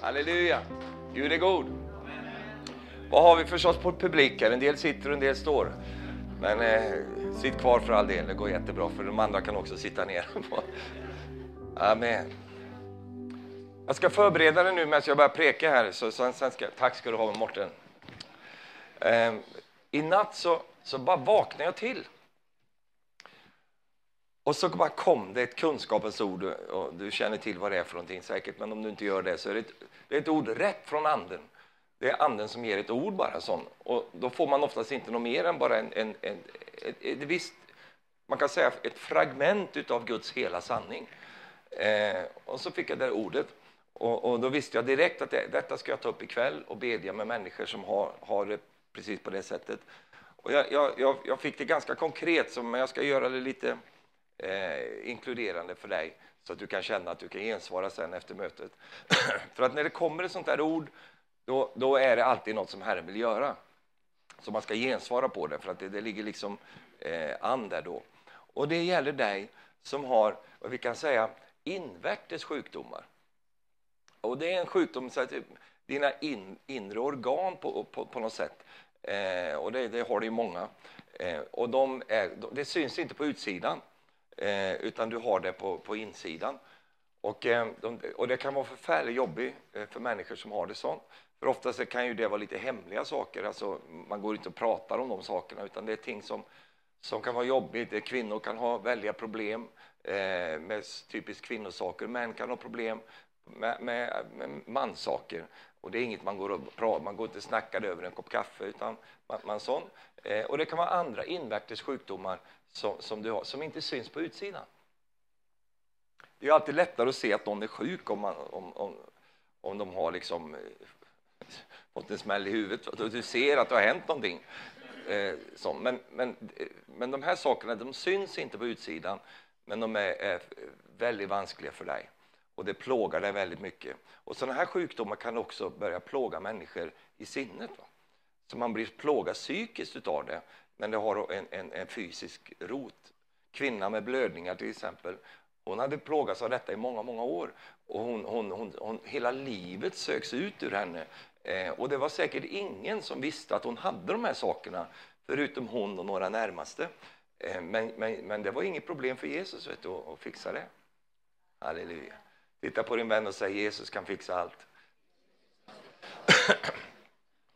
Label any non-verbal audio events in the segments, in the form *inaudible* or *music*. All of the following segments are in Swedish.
Halleluja. Gud är god. Vad har vi förstås på publik här? En del sitter och en del står. Men eh, sitt kvar för all del, det går jättebra för de andra kan också sitta ner. *laughs* Amen. Jag ska förbereda dig nu medan jag börjar preka här. Så, sen, sen ska, tack ska du ha Mårten. Eh, I natt så, så bara vaknade jag till. Och så bara kom det ett kunskapens ord, och du känner till vad det är för någonting säkert, men om du inte gör det så är det ett, det är ett ord rätt från anden. Det är anden som ger ett ord bara sån. Och då får man oftast inte något mer än bara en, en, en ett, ett, visst, man kan säga ett fragment av Guds hela sanning. Eh, och så fick jag det ordet. Och, och, då visste jag direkt att det, detta ska jag ta upp ikväll och bedja med människor som har, har det precis på det sättet. Och jag, jag, jag fick det ganska konkret, så, men jag ska göra det lite eh, inkluderande för dig så att du kan känna att du kan gensvara sen efter mötet. *clears throat* för att när det kommer ett sånt här ord, då, då är det alltid något som Herren vill göra. Så man ska gensvara på det, för att det, det ligger liksom eh, an där då. Och det gäller dig som har, vad vi kan säga, invärtes sjukdomar. Och det är en sjukdom så att dina in, inre organ på, på, på något sätt, eh, och det, det har det ju många, eh, och de är, det syns inte på utsidan eh, utan du har det på, på insidan. Och, eh, de, och det kan vara förfärligt jobbigt eh, för människor som har det sånt. För oftast kan ju det vara lite hemliga saker, alltså man går inte och pratar om de sakerna utan det är ting som, som kan vara jobbigt. Kvinnor kan ha väldiga problem eh, med typiskt kvinnosaker, män kan ha problem med, med, med manssaker. Och det är inget man går och pratar, man går inte och snackar över en kopp kaffe utan man, man sån. Eh, och det kan vara andra invärtes sjukdomar som, som du har, som inte syns på utsidan. Det är alltid lättare att se att någon är sjuk om, man, om, om, om de har liksom eh, fått en smäll i huvudet du ser att det har hänt någonting. Eh, så, men, men, eh, men de här sakerna de syns inte på utsidan, men de är, är väldigt vanskliga för dig och det plågar dig väldigt mycket. Och sådana här sjukdomar kan också börja plåga människor i sinnet. Va? Så man blir plågad psykiskt av det men det har en, en, en fysisk rot. Kvinnan med blödningar till exempel, hon hade plågats av detta i många, många år. Och hon, hon, hon, hon hela livet söks ut ur henne. Eh, och det var säkert ingen som visste att hon hade de här sakerna, förutom hon och några närmaste. Eh, men, men, men, det var inget problem för Jesus vet du, att fixa det. Halleluja. Titta på din vän och säg Jesus kan fixa allt.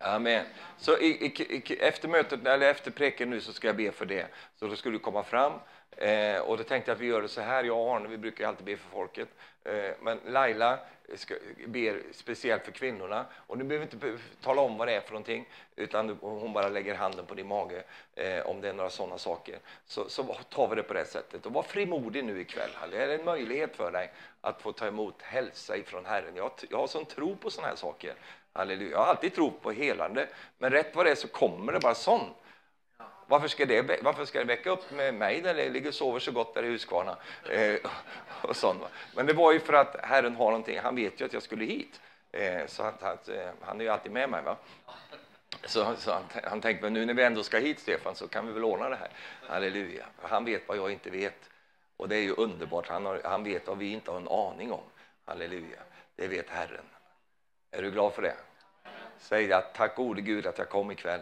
Amen. Så i, i, i, efter mötet, eller efter preken nu så ska jag be för det. Så då skulle du komma fram. Eh, och då tänkte jag att vi gör det så här, jag och Arne, vi brukar alltid be för folket. Eh, men Laila ska, ber speciellt för kvinnorna. Och du behöver inte tala om vad det är för någonting, utan hon bara lägger handen på din mage eh, om det är några sådana saker. Så, så tar vi det på det sättet. Och var frimodig nu ikväll. Det är en möjlighet för dig att få ta emot hälsa ifrån Herren. Jag, jag har sån tro på sådana här saker. Halleluja. Jag har alltid trott på helande, men rätt vad det är så kommer det bara sån. Varför ska det, varför ska det väcka upp med mig när det ligger och sover så gott där i Huskvarna? Eh, *laughs* och sånt. Men det var ju för att Herren har någonting, han vet ju att jag skulle hit. Eh, så att, att, eh, han är ju alltid med mig. Va? Så, så han, han tänkte, men nu när vi ändå ska hit Stefan så kan vi väl ordna det här. Halleluja. Han vet vad jag inte vet. Och det är ju underbart, han, har, han vet vad vi inte har en aning om. Halleluja. Det vet Herren. Är du glad för det? Säg att tack gode Gud att jag kom ikväll.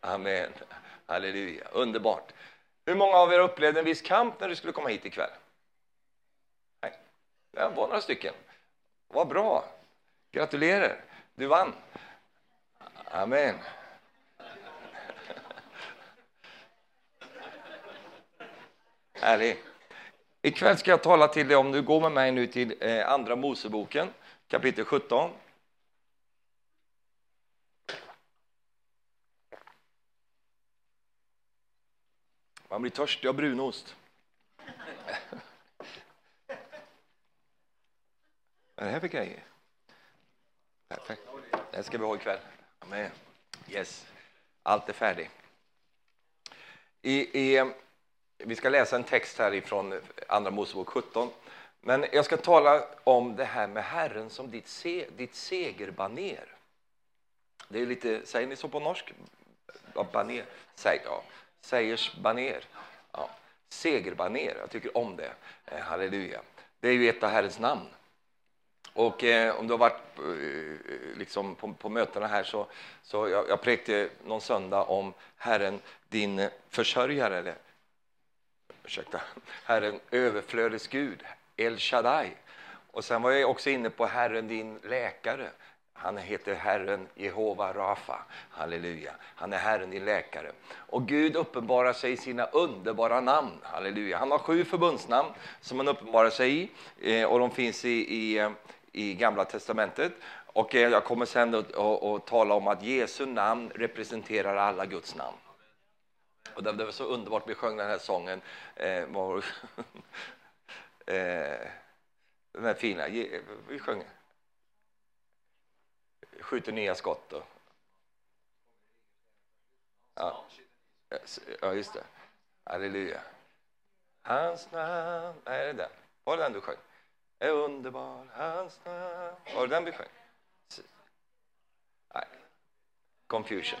Amen. Halleluja. Underbart. Hur många av er upplevde en viss kamp när du skulle komma hit ikväll? Nej, det var några stycken. Vad bra. Gratulerar. Du vann. Amen. Härligt. Ikväll ska jag tala till dig om du går med mig nu till eh, Andra Moseboken kapitel 17. Man blir törstig av brunost. *laughs* Vad är det här för grejer? Perfekt. Det ska vi ha ikväll. Amen. Yes. Allt är färdigt. I, i, vi ska läsa en text här ifrån Andra Mosebok 17. Men jag ska tala om det här med Herren som ditt, se, ditt segerbaner. Det är lite, säger ni så på norsk? Baner? Säg, ja. Sägers baner. Ja. Segerbaner, jag tycker om det. Eh, halleluja. Det är ju ett av Herrens namn. Och eh, om du har varit eh, liksom på, på mötena här så, så jag, jag präkte någon söndag om Herren, din försörjare, eller ursäkta, Herren överflödets Gud, El Shaddai. Och sen var jag också inne på Herren din läkare. Han heter Herren Jehova Rafa. Halleluja. Han är Herren din läkare. Och Gud uppenbarar sig i sina underbara namn. Halleluja. Han har sju förbundsnamn som han uppenbarar sig i. Eh, och de finns i, i, eh, i Gamla Testamentet. Och eh, jag kommer sen att, att, att tala om att Jesu namn representerar alla Guds namn. Och det, det var så underbart, vi sjöng den här sången. Eh, var, *laughs* eh, den här fina, vi sjöng skjuter nya skott. Och, ja. ja, just det. Halleluja. Hans namn, nej, är det den? Var det den du sjöng? Är underbar, hans namn. Var det den vi sjöng? Nej. Confusion.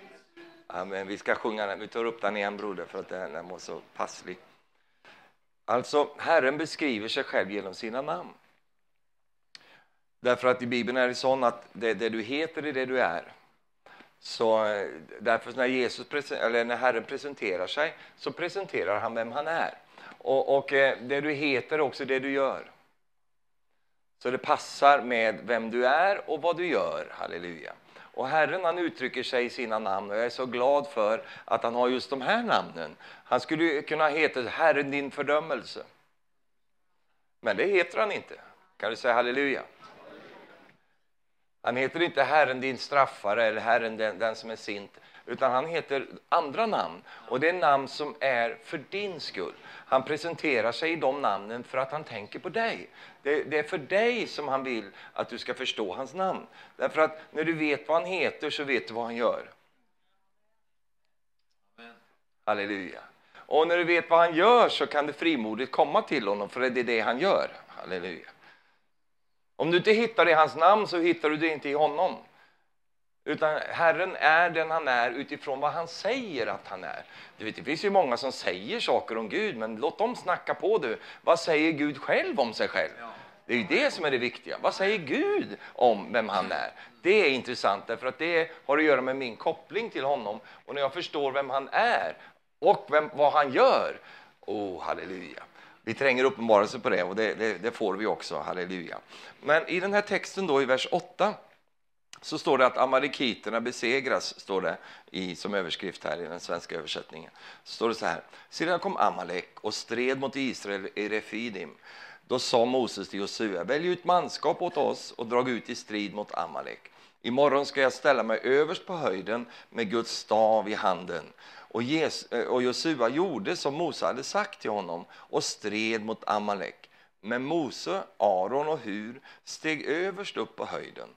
Amen. Vi ska sjunga den. Vi tar upp den igen, broder, för att den var så passlig. Alltså, Herren beskriver sig själv genom sina namn. Därför att i Bibeln är det så att det, det du heter är det du är. Så eh, därför när, Jesus, eller när Herren presenterar sig så presenterar han vem han är. Och, och eh, det du heter är också det du gör. Så det passar med vem du är och vad du gör. Halleluja. Och Herren han uttrycker sig i sina namn och jag är så glad för att han har just de här namnen. Han skulle kunna heta Herren din fördömelse. Men det heter han inte. Kan du säga halleluja? Han heter inte Herren din straffare eller Herren den, den som är sint, utan han heter andra namn. Och det är namn som är för din skull. Han presenterar sig i de namnen för att han tänker på dig. Det, det, är för dig som han vill att du ska förstå hans namn. Därför att när du vet vad han heter så vet du vad han gör. Amen. Halleluja. Och när du vet vad han gör så kan du frimodigt komma till honom för det är det han gör. Halleluja. Om du inte hittar det i hans namn så hittar du det inte i honom. Utan Herren är den han är utifrån vad han säger att han är. Du vet, det finns ju många som säger saker om Gud, men låt dem snacka på du. Vad säger Gud själv om sig själv? Det är ju det som är det viktiga. Vad säger Gud om vem han är? Det är intressant, därför att det har att göra med min koppling till honom. Och när jag förstår vem han är och vem, vad han gör, oh halleluja. Vi tränger uppenbarelse på det och det, det, det får vi också, halleluja. Men i den här texten då i vers 8 så står det att amalekiterna besegras, står det i, som överskrift här i den svenska översättningen. Så står det så här. Sedan kom Amalek och stred mot Israel i Refidim. Då sa Moses till Josua, välj ut manskap åt oss och drag ut i strid mot Amalek. Imorgon ska jag ställa mig överst på höjden med Guds stav i handen. Och, eh, och Josua gjorde som Mose hade sagt till honom och stred mot Amalek. Men Mose, Aron och Hur steg överst upp på höjden.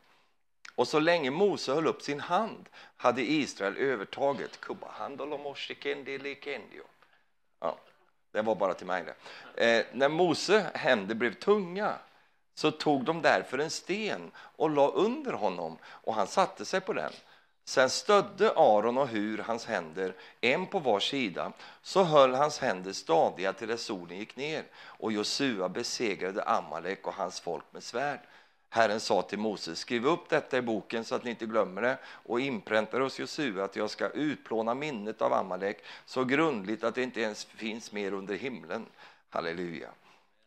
Och så länge Mose höll upp sin hand hade Israel övertaget. Ja, det var bara till mig. Eh, när Mose händer blev tunga så tog de därför en sten och la under honom och han satte sig på den. Sen stödde Aron och Hur hans händer, en på var sida, så höll hans händer stadiga till dess solen gick ner och Josua besegrade Amalek och hans folk med svärd. Herren sa till Moses, skriv upp detta i boken så att ni inte glömmer det och inpräntar hos Josua att jag ska utplåna minnet av Amalek så grundligt att det inte ens finns mer under himlen. Halleluja.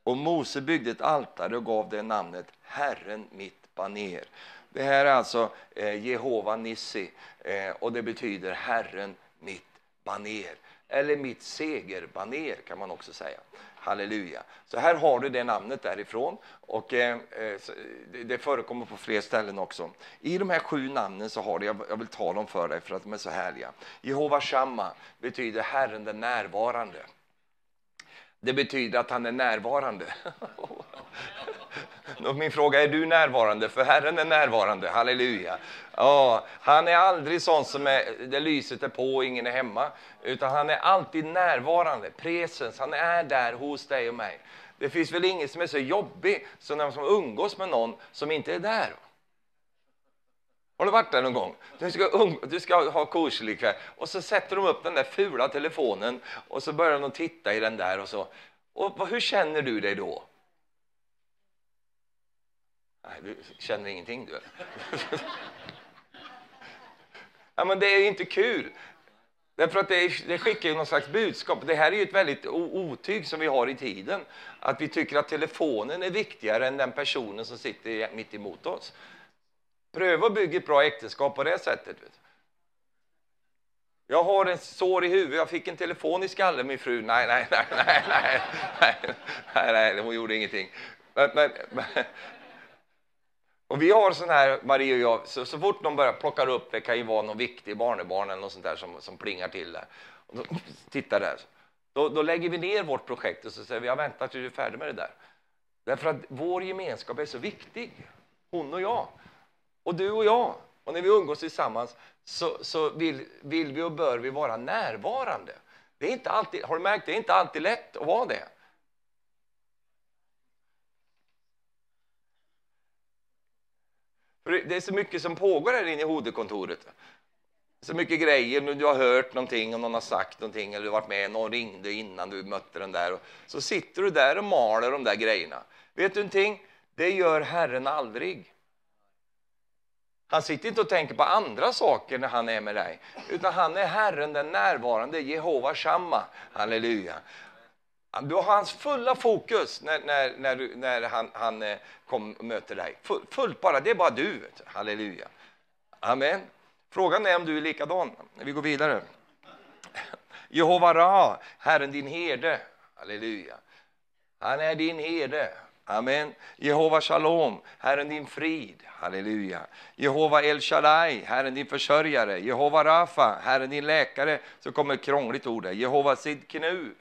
Och Mose byggde ett altare och gav det namnet Herren mitt baner. Det här är alltså eh, Jehova Nissi eh, och det betyder Herren mitt baner. Eller mitt segerbaner kan man också säga. Halleluja. Så här har du det namnet därifrån och eh, eh det förekommer på fler ställen också. I de här sju namnen så har du... jag vill ta dem för dig för att de är så härliga. Jehova Shamma betyder Herren den närvarande. Det betyder att han är närvarande. *laughs* Min fråga, är du närvarande? För Herren är närvarande, halleluja. Ja, han är aldrig sån som är, där lyset är på och ingen är hemma. Utan han är alltid närvarande, presens, han är där hos dig och mig. Det finns väl ingen som är så jobbig som när man umgås med någon som inte är där. Har du varit där någon gång? Du ska, du ska ha koselig kväll och så sätter de upp den där fula telefonen och så börjar de titta i den där och så. Och hur känner du dig då? Nej, du känner ingenting du. *laughs* ja, men det är inte kul. Därför att det, det skickar ju någon slags budskap. Det här är ju ett väldigt otyg som vi har i tiden. Att vi tycker att telefonen är viktigare än den personen som sitter mitt emot oss. Pröva att bygga ett bra äktenskap på det sättet. Jag har en sår i huvudet, jag fick en telefon i skallen, min fru. Nej, nej, nej, nej, nej, nej, nej, nej hon gjorde ingenting. Men, men, men, och vi har sån här, Marie och jag, så, så fort de börjar plocka upp, det kan ju vara någon viktig barnebarn eller något sånt där som, som plingar till där. Och då, titta där. Då, då lägger vi ner vårt projekt och så säger vi, jag väntar tills du är färdig med det där. Därför att vår gemenskap är så viktig, hon och jag. Och du och jag. Och när vi umgås tillsammans så, så vill, vill vi och bör vi vara närvarande. Det är inte alltid, har du märkt, det är inte alltid lätt att vara det. För det är så mycket som pågår här inne i hodekontoret. Så mycket grejer, du har hört någonting och någon har sagt någonting eller du har varit med, någon ringde innan du mötte den där. Så sitter du där och maler de där grejerna. Vet du någonting? Det gör Herren aldrig. Han sitter inte och tänker på andra saker när han är med dig, utan han är Herren, den närvarande, Jehova Shamma. Halleluja. Du har hans fulla fokus när, när, när, du, när han, han eh, kom och möter dig. Fullt bara, det är bara du. Halleluja. Amen. Frågan är om du är likadan. Vi går vidare. Jehova Ra, Herren din herde. Halleluja. Han är din herde. Amen. Jehova Shalom, Herren din frid. Halleluja. Jehova El Shaddai, Herren din försörjare. Jehova Rafa, Herren din läkare. Så kommer ett krångligt ord där. Jehova Sidkenu,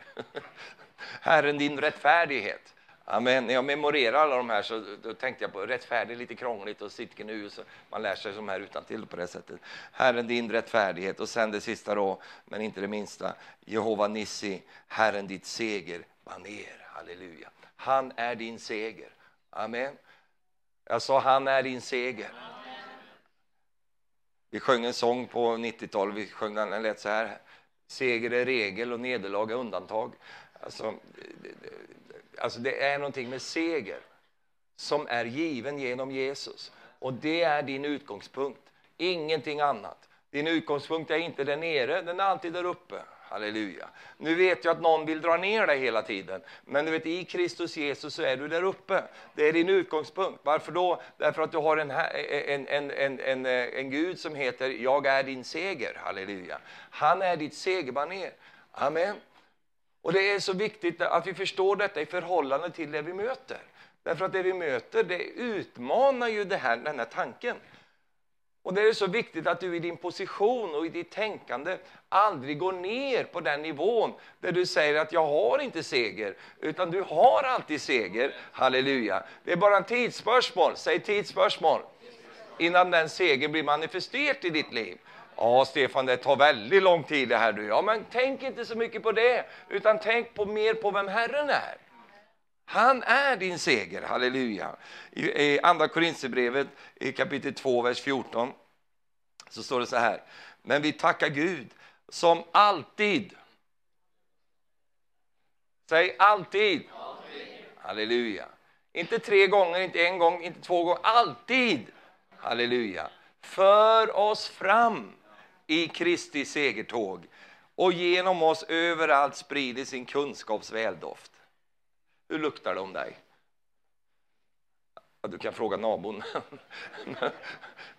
*laughs* Herren din rättfärdighet. Amen. När jag memorerar alla de här så då tänkte jag på rättfärdig, lite krångligt och Sidkenu. Så man lär sig de här utan till på det sättet. Herren din rättfärdighet. Och sen det sista då, men inte det minsta. Jehova Nissi, Herren ditt seger, baner. Halleluja. Han är din seger. Amen. Jag sa han är din seger. Vi sjöng en sång på 90-talet, vi sjöng den, den lät så här. Seger är regel och nederlag är undantag. Alltså, alltså det är någonting med seger som är given genom Jesus. Och det är din utgångspunkt, ingenting annat. Din utgångspunkt är inte där nere, den är alltid där uppe. Halleluja. Nu vet jag att någon vill dra ner dig hela tiden, men du vet, i Kristus Jesus så är du där uppe. Det är din utgångspunkt. Varför då? Därför att du har en, en, en, en, en, en Gud som heter Jag är din seger. Halleluja. Han är ditt segerbaner. Amen. Och det är så viktigt att vi förstår detta i förhållande till det vi möter. Därför att det vi möter, det utmanar ju det här, den här tanken. Och det är så viktigt att du i din position och i ditt tänkande aldrig går ner på den nivån där du säger att jag har inte seger, utan du har alltid seger. Halleluja. Det är bara en tidsspörsmål, säg tidsspörsmål, innan den segern blir manifesterad i ditt liv. Ja, Stefan, det tar väldigt lång tid det här nu. Ja, men tänk inte så mycket på det, utan tänk på mer på vem Herren är. Han är din seger, halleluja. I, Andra Korinthierbrevet i kapitel 2, vers 14 så står det så här. Men vi tackar Gud som alltid. Säg alltid. alltid. Halleluja. Inte tre gånger, inte en gång, inte två gånger. Alltid. Halleluja. För oss fram i Kristi segertåg och genom oss överallt sprider sin kunskaps väldoft. Hur luktar det om dig? Ja, du kan fråga nabon. *laughs*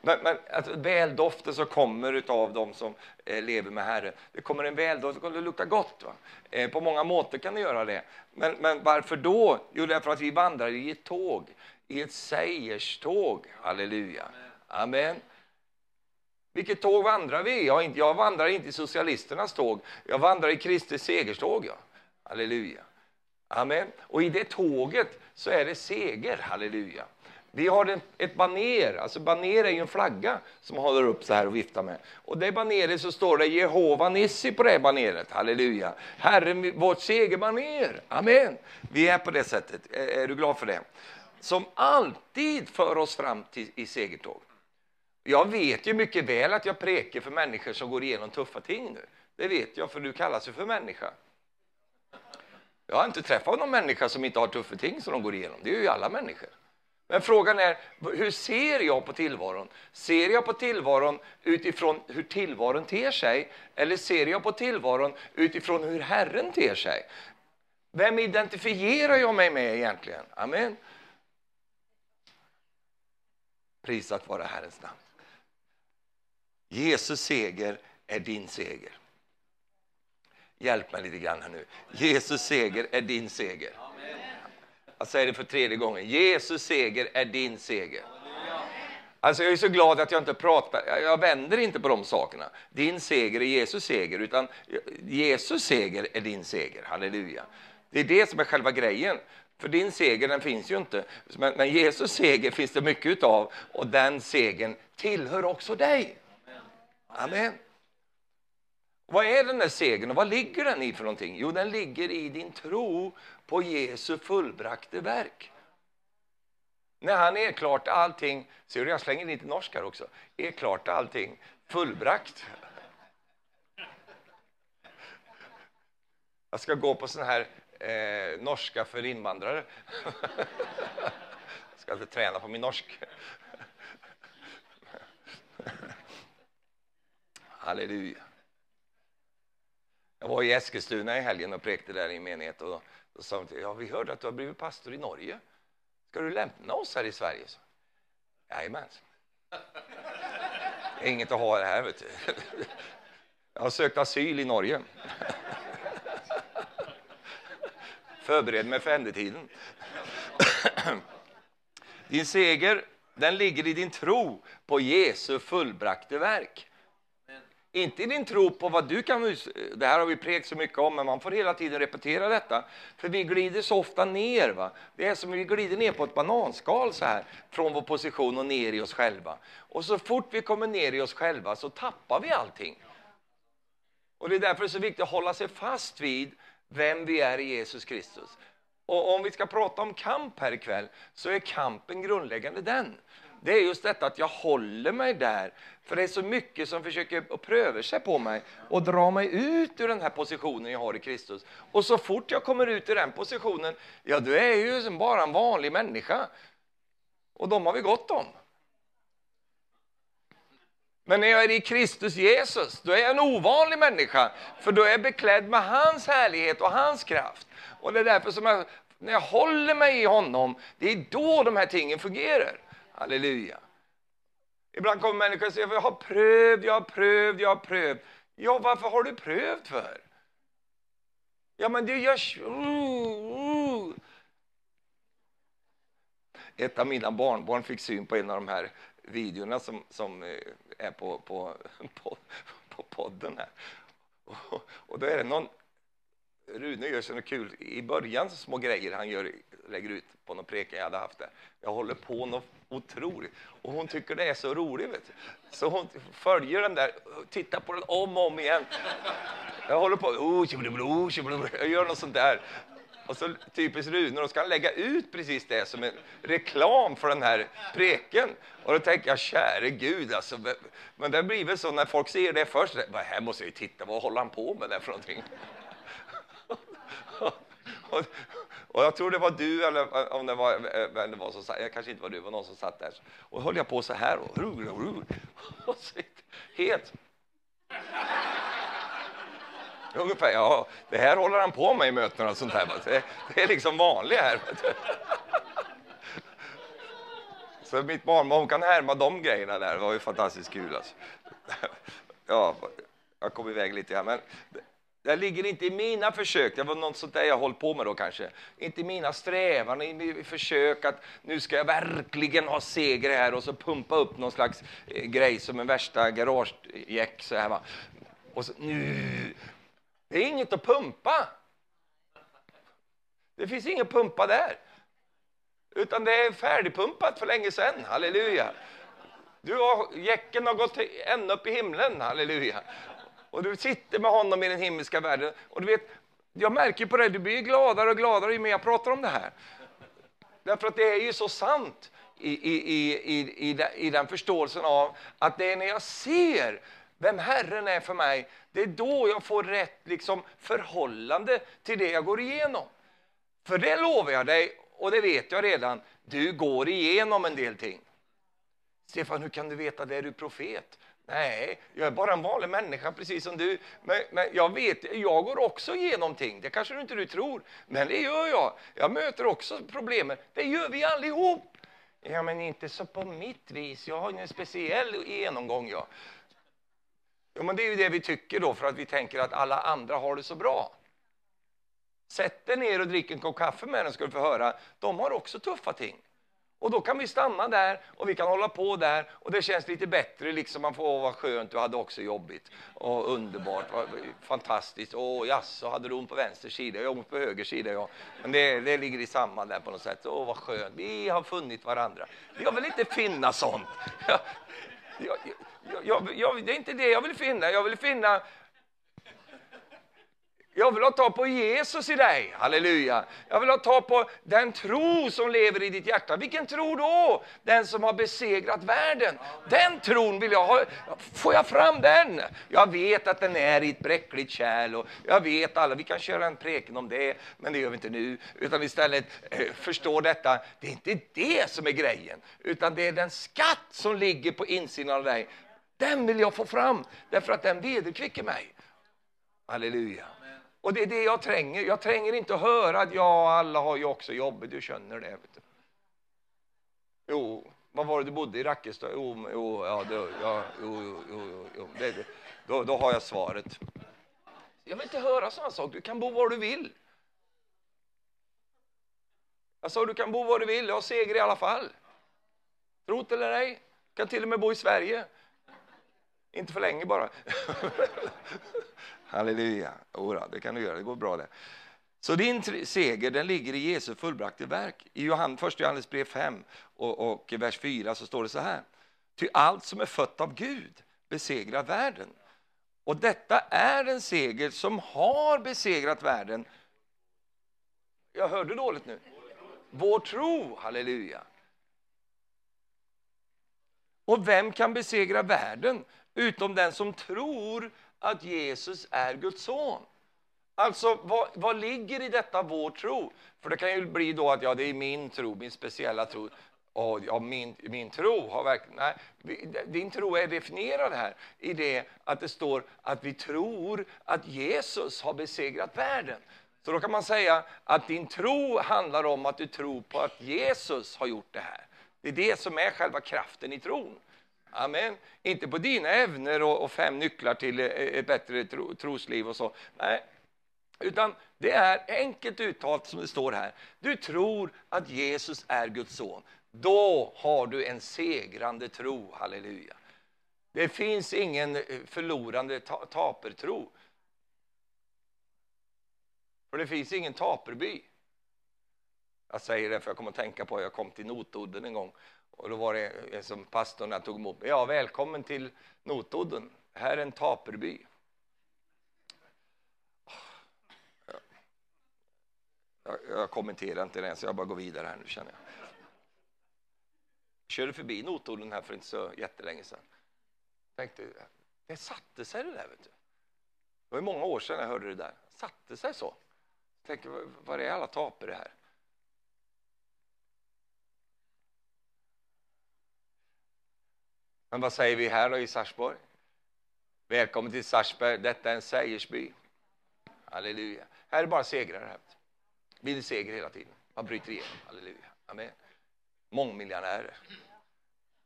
men, men alltså, väldoften som kommer av dem som eh, lever med Herren, det kommer en väldoft, det luktar gott. Va? Eh, på många måter kan det göra det. Men, men varför då? Jo, därför att vi vandrar i ett tåg, i ett segerståg. Halleluja. Amen. Vilket tåg vandrar vi? Jag, jag vandrar inte i socialisternas tåg, jag vandrar i Kristi segerståg. Ja. Halleluja. Amen. Och i det tåget så är det seger, halleluja. Vi har ett baner, alltså baner är ju en flagga som håller upp så här och viftar med. Och det baneret så står det Jehova Nissi på det baneret, halleluja. Herren, vårt segerbaner, amen. Vi är på det sättet, är, du glad för det? Som alltid för oss fram till, i segertåg. Jag vet ju mycket väl att jag preker för människor som går igenom tuffa ting nu. Det vet jag, för du kallas ju för människa. Jag har inte träffat någon människa som inte har tuffa ting som de går igenom. Det är ju alla människor. Men frågan är, hur ser jag på tillvaron? Ser jag på tillvaron utifrån hur tillvaron ter sig? Eller ser jag på tillvaron utifrån hur Herren ter sig? Vem identifierar jag mig med egentligen? Amen. Prisat vare Herrens namn. Jesus seger är din seger. Hjälp mig lite grann här nu. Jesus seger är din seger. Jag säger det för tredje gången. Jesus seger är din seger. Alltså jag är så glad att jag inte pratar, jag vänder inte på de sakerna. Din seger är Jesus seger, utan Jesus seger är din seger. Halleluja. Det är det som är själva grejen. För din seger den finns ju inte, men, men Jesus seger finns det mycket utav och den segern tillhör också dig. Amen. Vad är den där segern och vad ligger den i för någonting? Jo, den ligger i din tro på Jesu fullbrakte verk. När han är klart allting, ser du jag slänger lite norsk här också, är klart allting fullbrakt. Jag ska gå på sån här eh, norska för invandrare. jag ska inte träna på min norsk. Halleluja. Jag var i Eskilstuna i helgen och präkte där i menighet. Och då sa de till ja, vi hörde att du har blivit pastor i Norge. Ska du lämna oss här i Sverige? Jajamän. Det är inget att ha här, vet du. Jag har sökt asyl i Norge. Förbered mig för ändetiden. Din seger den ligger i din tro på Jesu fullbrakte verk. Inte i din tro på vad du kan... Det här har vi prekt så mycket om, men man får hela tiden repetera detta. För vi glider så ofta ner. Va? Det är som vi glider ner på ett bananskal så här, från vår position och ner i oss själva. Och så fort vi kommer ner i oss själva så tappar vi allting. Och det är därför det är så viktigt att hålla sig fast vid vem vi är i Jesus Kristus. Och om vi ska prata om kamp här ikväll så är kampen grundläggande den det är just detta att jag håller mig där. För det är så mycket som försöker att pröva sig på mig och dra mig ut ur den här positionen jag har i Kristus. Och så fort jag kommer ut ur den positionen, ja då är jag ju bara en vanlig människa. Och de har vi gott om. Men när jag är i Kristus Jesus, då är jag en ovanlig människa. För då är jag beklädd med hans härlighet och hans kraft. Och det är därför som jag, när jag håller mig i honom, det är då de här tingen fungerar. Halleluja. Ibland kommer människor och säger jag har prövd, jag har prövd, jag har prövd. Ja, varför har du prövt för? Ja, men det görs... Uh. Ett av mina barnbarn fick syn på en av de här videorna som, som eh, är på, på, *laughs* på, på podden här. Och, och då är det någon Rune gör så kul, i början så små grejer han gör, lägger ut på någon preken jag hade haft där. Jag håller på något otroligt. Och hon tycker det är så roligt. Vet du. Så hon följer den där, tittar på den om och om igen. Jag håller på, oh, jag gör något sånt där. Och så typiskt Rune, då ska han lägga ut precis det som en reklam för den här preken. Och då tänker jag, käre Gud, alltså, men det blir väl så när folk ser det först, här måste jag ju titta, vad håller han på med där för någonting? Och, och, jag tror det var du, eller eh, om det var, eh, vem det var som satt, jag eh, kanske inte var du, var någon som satt där. Och höll jag på så här och, *laughs* och så, helt... Ungefär, ja, det här håller han på med i mötena och sånt här. Det, det är liksom vanligt här. Så mitt barnbarn kan härma de grejerna där. Det var ju fantastiskt kul. Alltså. Ja, jag kom iväg lite här. Men det ligger inte i mina försök, det var något sånt där jag hållit på med då kanske. Inte i mina strävan, i mina försök att nu ska jag verkligen ha seger här och så pumpa upp någon slags eh, grej som en värsta garagejäck så här va. Och så, nu. Det är inget att pumpa. Det finns ingen pumpa där. Utan det är färdigpumpat för länge sedan. Halleluja. Du har, jäcken har gått ända upp i himlen. Halleluja. Och du sitter med honom i den himmelska världen. Och du vet, jag märker på dig, du blir gladare och gladare ju mer jag pratar om det här. Därför att det är ju så sant i, i, i, i, i den förståelsen av att det är när jag ser vem Herren är för mig, det är då jag får rätt liksom, förhållande till det jag går igenom. För det lovar jag dig, och det vet jag redan, du går igenom en del ting. Stefan, hur kan du veta det? Är du profet? Nej, jag är bara en vanlig människa precis som du. Men, men, jag vet, jag går också igenom ting. Det kanske du inte du tror, men det gör jag. Jag möter också problemen. Det gör vi allihop. Ja, men inte så på mitt vis. Jag har en speciell genomgång. Ja. Ja, men det är ju det vi tycker då, för att vi tänker att alla andra har det så bra. Sätt dig ner och drick en kopp kaffe med dem, ska du få höra. De har också tuffa ting. Och då kan vi stanna där och vi kan hålla på där och det känns lite bättre. Liksom man får, åh vad skönt, du hade också jobbigt. Och underbart, fantastiskt. Åh jaså, hade du ont på vänster sida? Jag har ont på höger sida, ja. Men det, det ligger i samma där på något sätt. Åh vad skönt, vi har funnit varandra. Jag vill inte finna sånt. Jag, jag, jag, det är inte det jag vill finna. Jag vill finna jag vill ha tag på Jesus i dig, halleluja. Jag vill ha tag på den tro som lever i ditt hjärta. Vilken tro då? Den som har besegrat världen. Den tron vill jag ha. Får jag fram den? Jag vet att den är i ett bräckligt kärl och jag vet alla, vi kan köra en preken om det, men det gör vi inte nu. Utan istället eh, förstå detta, det är inte det som är grejen, utan det är den skatt som ligger på insidan av dig. Den vill jag få fram, därför att den vederkvicker mig. Halleluja. Och det är det jag tränger. Jag tränger inte att höra att ja, alla har ju också jobbet, du känner det. Vet du. Jo, vad var det du bodde i Rackestad? Jo, jo, ja, det, ja, jo, jo, jo, jo. Det, det. Då, då har jag svaret. Jag vill inte höra sådana saker. Du kan bo var du vill. Jag sa du kan bo var du vill, jag har seger i alla fall. Tro det eller ej, Du kan till och med bo i Sverige. Inte för länge bara. *laughs* Halleluja. Ora, det kan du göra, det går bra det. Så din seger den ligger i Jesu fullbrakte verk. I Johann, 1 Johannes brev 5 och, och vers 4 så står det så här. Ty allt som är fött av Gud besegrar världen. Och detta är en seger som har besegrat världen. Jag hörde dåligt nu. Vår tro, halleluja. Och vem kan besegra världen utom den som tror att Jesus är Guds son. Alltså, vad, vad ligger i detta vår tro? För det kan ju bli då att ja, det är min tro, min speciella tro. Och, ja, min, min tro har verkligen... Nej, din tro är definierad här i det att det står att vi tror att Jesus har besegrat världen. Så då kan man säga att din tro handlar om att du tror på att Jesus har gjort det här. Det är det som är själva kraften i tron. Amen. Inte på dina ävner och, och fem nycklar till ett bättre tro, trosliv och så. Nej, utan det är enkelt uttalat som det står här. Du tror att Jesus är Guds son. Då har du en segrande tro, halleluja. Det finns ingen eh, förlorande ta tapertro. För det finns ingen taperby. Jag säger det för jag kommer att tänka på, jag kom till Notodden en gång och då var det en som pastorn tog emot mig. Ja, välkommen till Notodden. Här är en taperby. Jag, jag kommenterar inte det, så jag bara går vidare här nu känner jag. jag körde förbi Notodden här för inte så jättelänge sedan. Tänkte, det satte sig det där. Vet du. Det var många år sedan jag hörde det där. satte sig så. Jag tänkte, var är alla tapare här? Men vad säger vi här då i Sarsborg? Välkommen till Sarsberg, detta är en sägersby. Halleluja. Här är bara segrar. Här. Vill seger hela tiden. Man bryter igenom. Halleluja. Amen. Mångmiljonärer.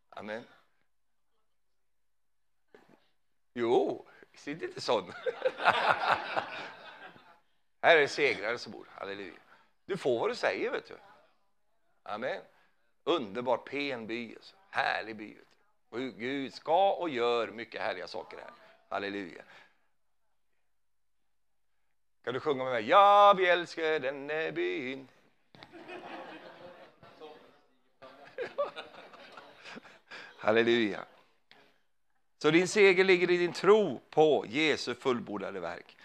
Amen. Jo, sitt inte sån. *laughs* här är det segrare som bor. Halleluja. Du får vad du säger, vet du. Amen. Underbar, pen by. Alltså. Härlig by. Och Gud ska och gör mycket härliga saker här. Halleluja. Kan du sjunga med mig? Ja, vi älskar denne byn. *laughs* Halleluja. Så din seger ligger i din tro på Jesu fullbordade verk.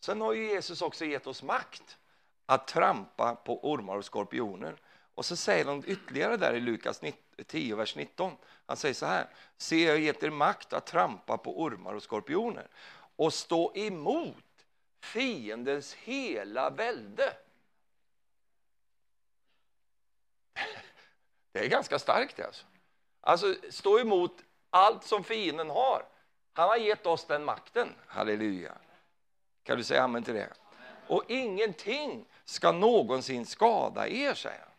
Sen har ju Jesus också gett oss makt att trampa på ormar och skorpioner. Och så säger han ytterligare där i Lukas 10, vers 19. Han säger så här. Se, jag har gett er makt att trampa på ormar och skorpioner och stå emot fiendens hela välde. *laughs* Det är ganska starkt. Alltså. alltså, stå emot allt som fienden har. Han har gett oss den makten. Halleluja. Kan du säga amen till det? Och ingenting ska någonsin skada er, säger han.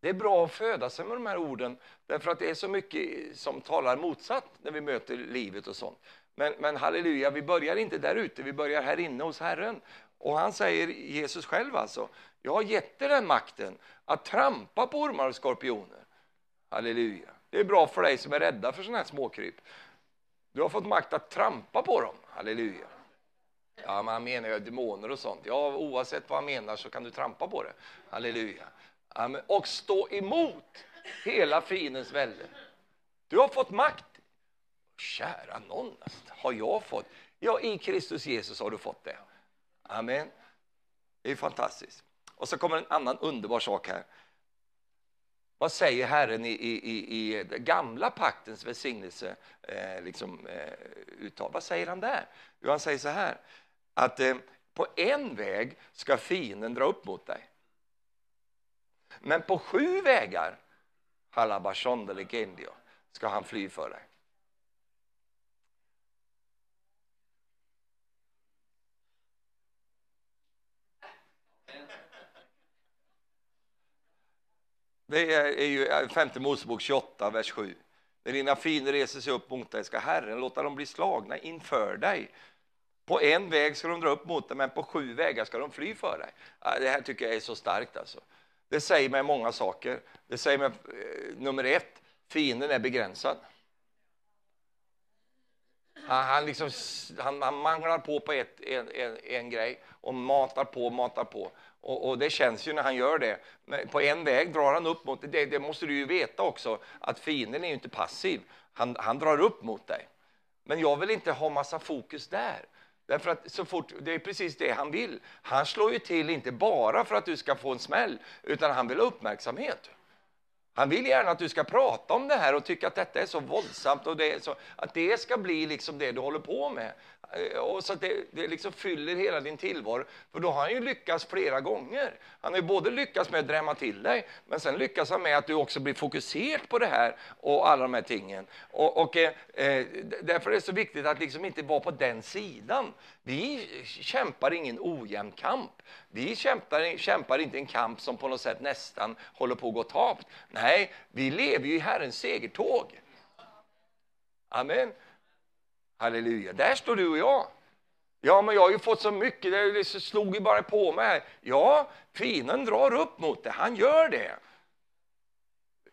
Det är bra att föda sig med de här orden, därför att det är så mycket som talar motsatt när vi möter livet och sånt. Men, men halleluja, vi börjar inte där ute, vi börjar här inne hos Herren. Och han säger, Jesus själv alltså, jag har gett dig den makten att trampa på ormar och skorpioner. Halleluja. Det är bra för dig som är rädda för sådana här småkryp. Du har fått makt att trampa på dem. Halleluja. Ja, men han menar ju demoner och sånt. Ja, oavsett vad han menar så kan du trampa på det. Halleluja. Amen. Och stå emot hela fiendens välde. Du har fått makt. Kära någon, har jag fått? Ja, i Kristus Jesus har du fått det. Amen. Det är fantastiskt. Och så kommer en annan underbar sak här. Vad säger Herren i, i, i, i gamla paktens välsignelse? Eh, liksom, eh, uttal? Vad säger han där? Jo, han säger så här, att eh, på en väg ska fienden dra upp mot dig. Men på sju vägar, halabashon ska han fly för dig. Det är ju eh, femte Mosebok 28, vers 7. När dina fiender reser sig upp mot dig ska Herren låta dem bli slagna inför dig. På en väg ska de dra upp mot dig, men på sju vägar ska de fly för dig. Det här tycker jag är så starkt. Alltså. Det säger mig många saker. Det säger mig, eh, nummer ett, fienden är begränsad. Han, han, liksom, han, han manglar på på ett, en, en, en grej och matar på, matar på. Och, och, det känns ju när han gör det. Men på en väg drar han upp mot det. Det måste du ju veta också, att fienden är ju inte passiv. Han, han drar upp mot dig. Men jag vill inte ha massa fokus där. Därför att så fort, det är precis det han vill. Han slår ju till inte bara för att du ska få en smäll, utan han vill ha uppmärksamhet. Han vill gärna att du ska prata om det här och tycka att detta är så våldsamt och det så, att det ska bli liksom det du håller på med. Eh, och så att det, det liksom fyller hela din tillvaro. För då har han ju lyckats flera gånger. Han har ju både lyckats med att drämma till dig, men sen lyckas han med att du också blir fokuserad på det här och alla de här tingen. Och, och eh, eh därför är det så viktigt att liksom inte vara på den sidan. Vi kämpar ingen ojämn kamp. Vi kämpar, kämpar inte en kamp som på något sätt nästan håller på att gå tapt. Nej, vi lever ju i Herrens segertåg. Amen. Halleluja. Där står du och jag. Ja, men jag har ju fått så mycket, det slog ju bara på mig. Ja, fienden drar upp mot det, han gör det.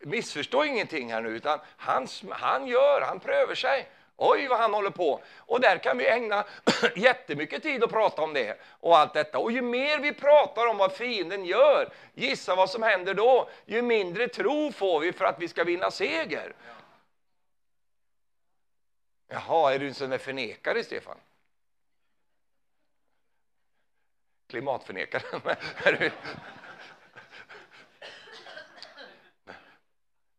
Missförstå ingenting här nu, utan han, han gör, han prövar sig. Oj, vad han håller på. Och där kan vi ägna *clears throat* jättemycket tid att prata om det och allt detta. Och ju mer vi pratar om vad fienden gör, gissa vad som händer då? Ju mindre tro får vi för att vi ska vinna seger. Jaha, är du en sån där förnekare, Stefan? Klimatförnekare? *laughs*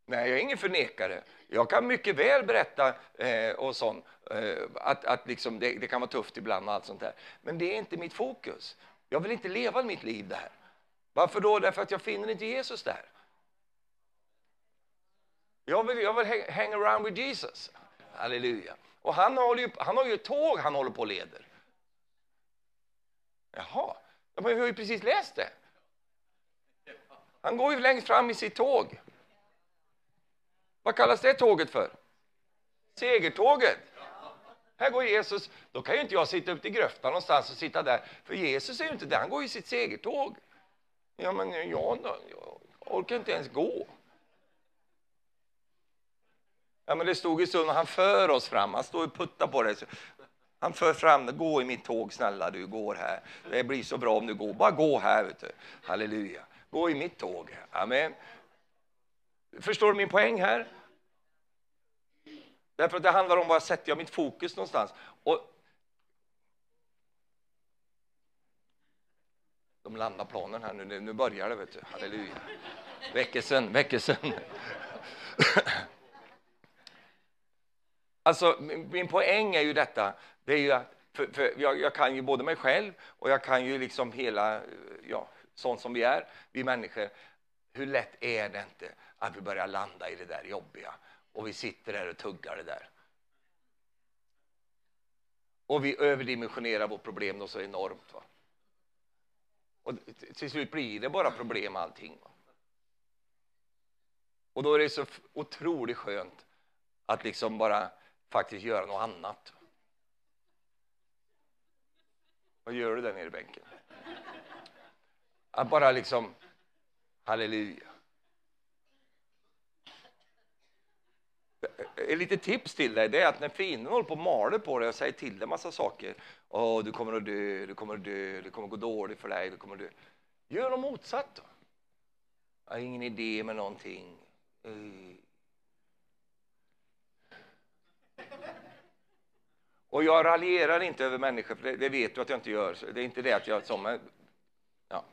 Nej, jag är ingen förnekare. Jag kan mycket väl berätta eh, och sånt, eh, att, att liksom det, det, kan vara tufft ibland och allt sånt där. Men det är inte mitt fokus. Jag vill inte leva mitt liv där. Varför då? Därför att jag finner inte Jesus där. Jag vill, jag vill hang around with Jesus. Halleluja. Och han har ju, han har ju ett tåg han håller på och leder. Jaha, jag vi har ju precis läst det. Han går ju längst fram i sitt tåg. Vad kallas det tåget för? Segertåget. Här går Jesus. Då kan ju inte jag sitta ute i gröftan någonstans och sitta där. För Jesus är ju inte där, han går i sitt segertåg. Ja, men jag, jag orkar inte ens gå. Ja, men det stod ju så, han för oss fram, han står och puttar på det. Han för fram, gå i mitt tåg snälla du, går här. Det blir så bra om du går, bara gå här vet du. Halleluja. Gå i mitt tåg. Amen. Förstår du min poäng här? Därför att det handlar om var sätter jag mitt fokus någonstans. Och de landar planen här nu, nu börjar det vet du. Halleluja. Väckelsen, väckelsen. Alltså, min, min poäng är ju detta, det är ju att för, för jag, jag, kan ju både mig själv och jag kan ju liksom hela, ja, sånt som vi är, vi människor. Hur lätt är det inte att vi börjar landa i det där jobbiga och vi sitter där och tuggar det där. Och vi överdimensionerar vårt problem då så enormt. Va? Och till slut blir det bara problem allting. Va? Och då är det så otroligt skönt att liksom bara faktiskt göra något annat. Vad gör du där nere i bänken? Att bara liksom, halleluja. Eh, eh, Ett litet tips till dig det är att när fienden håller på och maler på dig och säger till dig massa saker. Åh, du kommer att dö, du kommer att dö, det kommer att gå dåligt för dig, du kommer att dö. Gör något motsatt då. Jag har ingen idé med någonting. Eh, Och jag raljerar inte över människor, för det, det, vet du att jag inte gör. det är inte det att jag... Som, ja.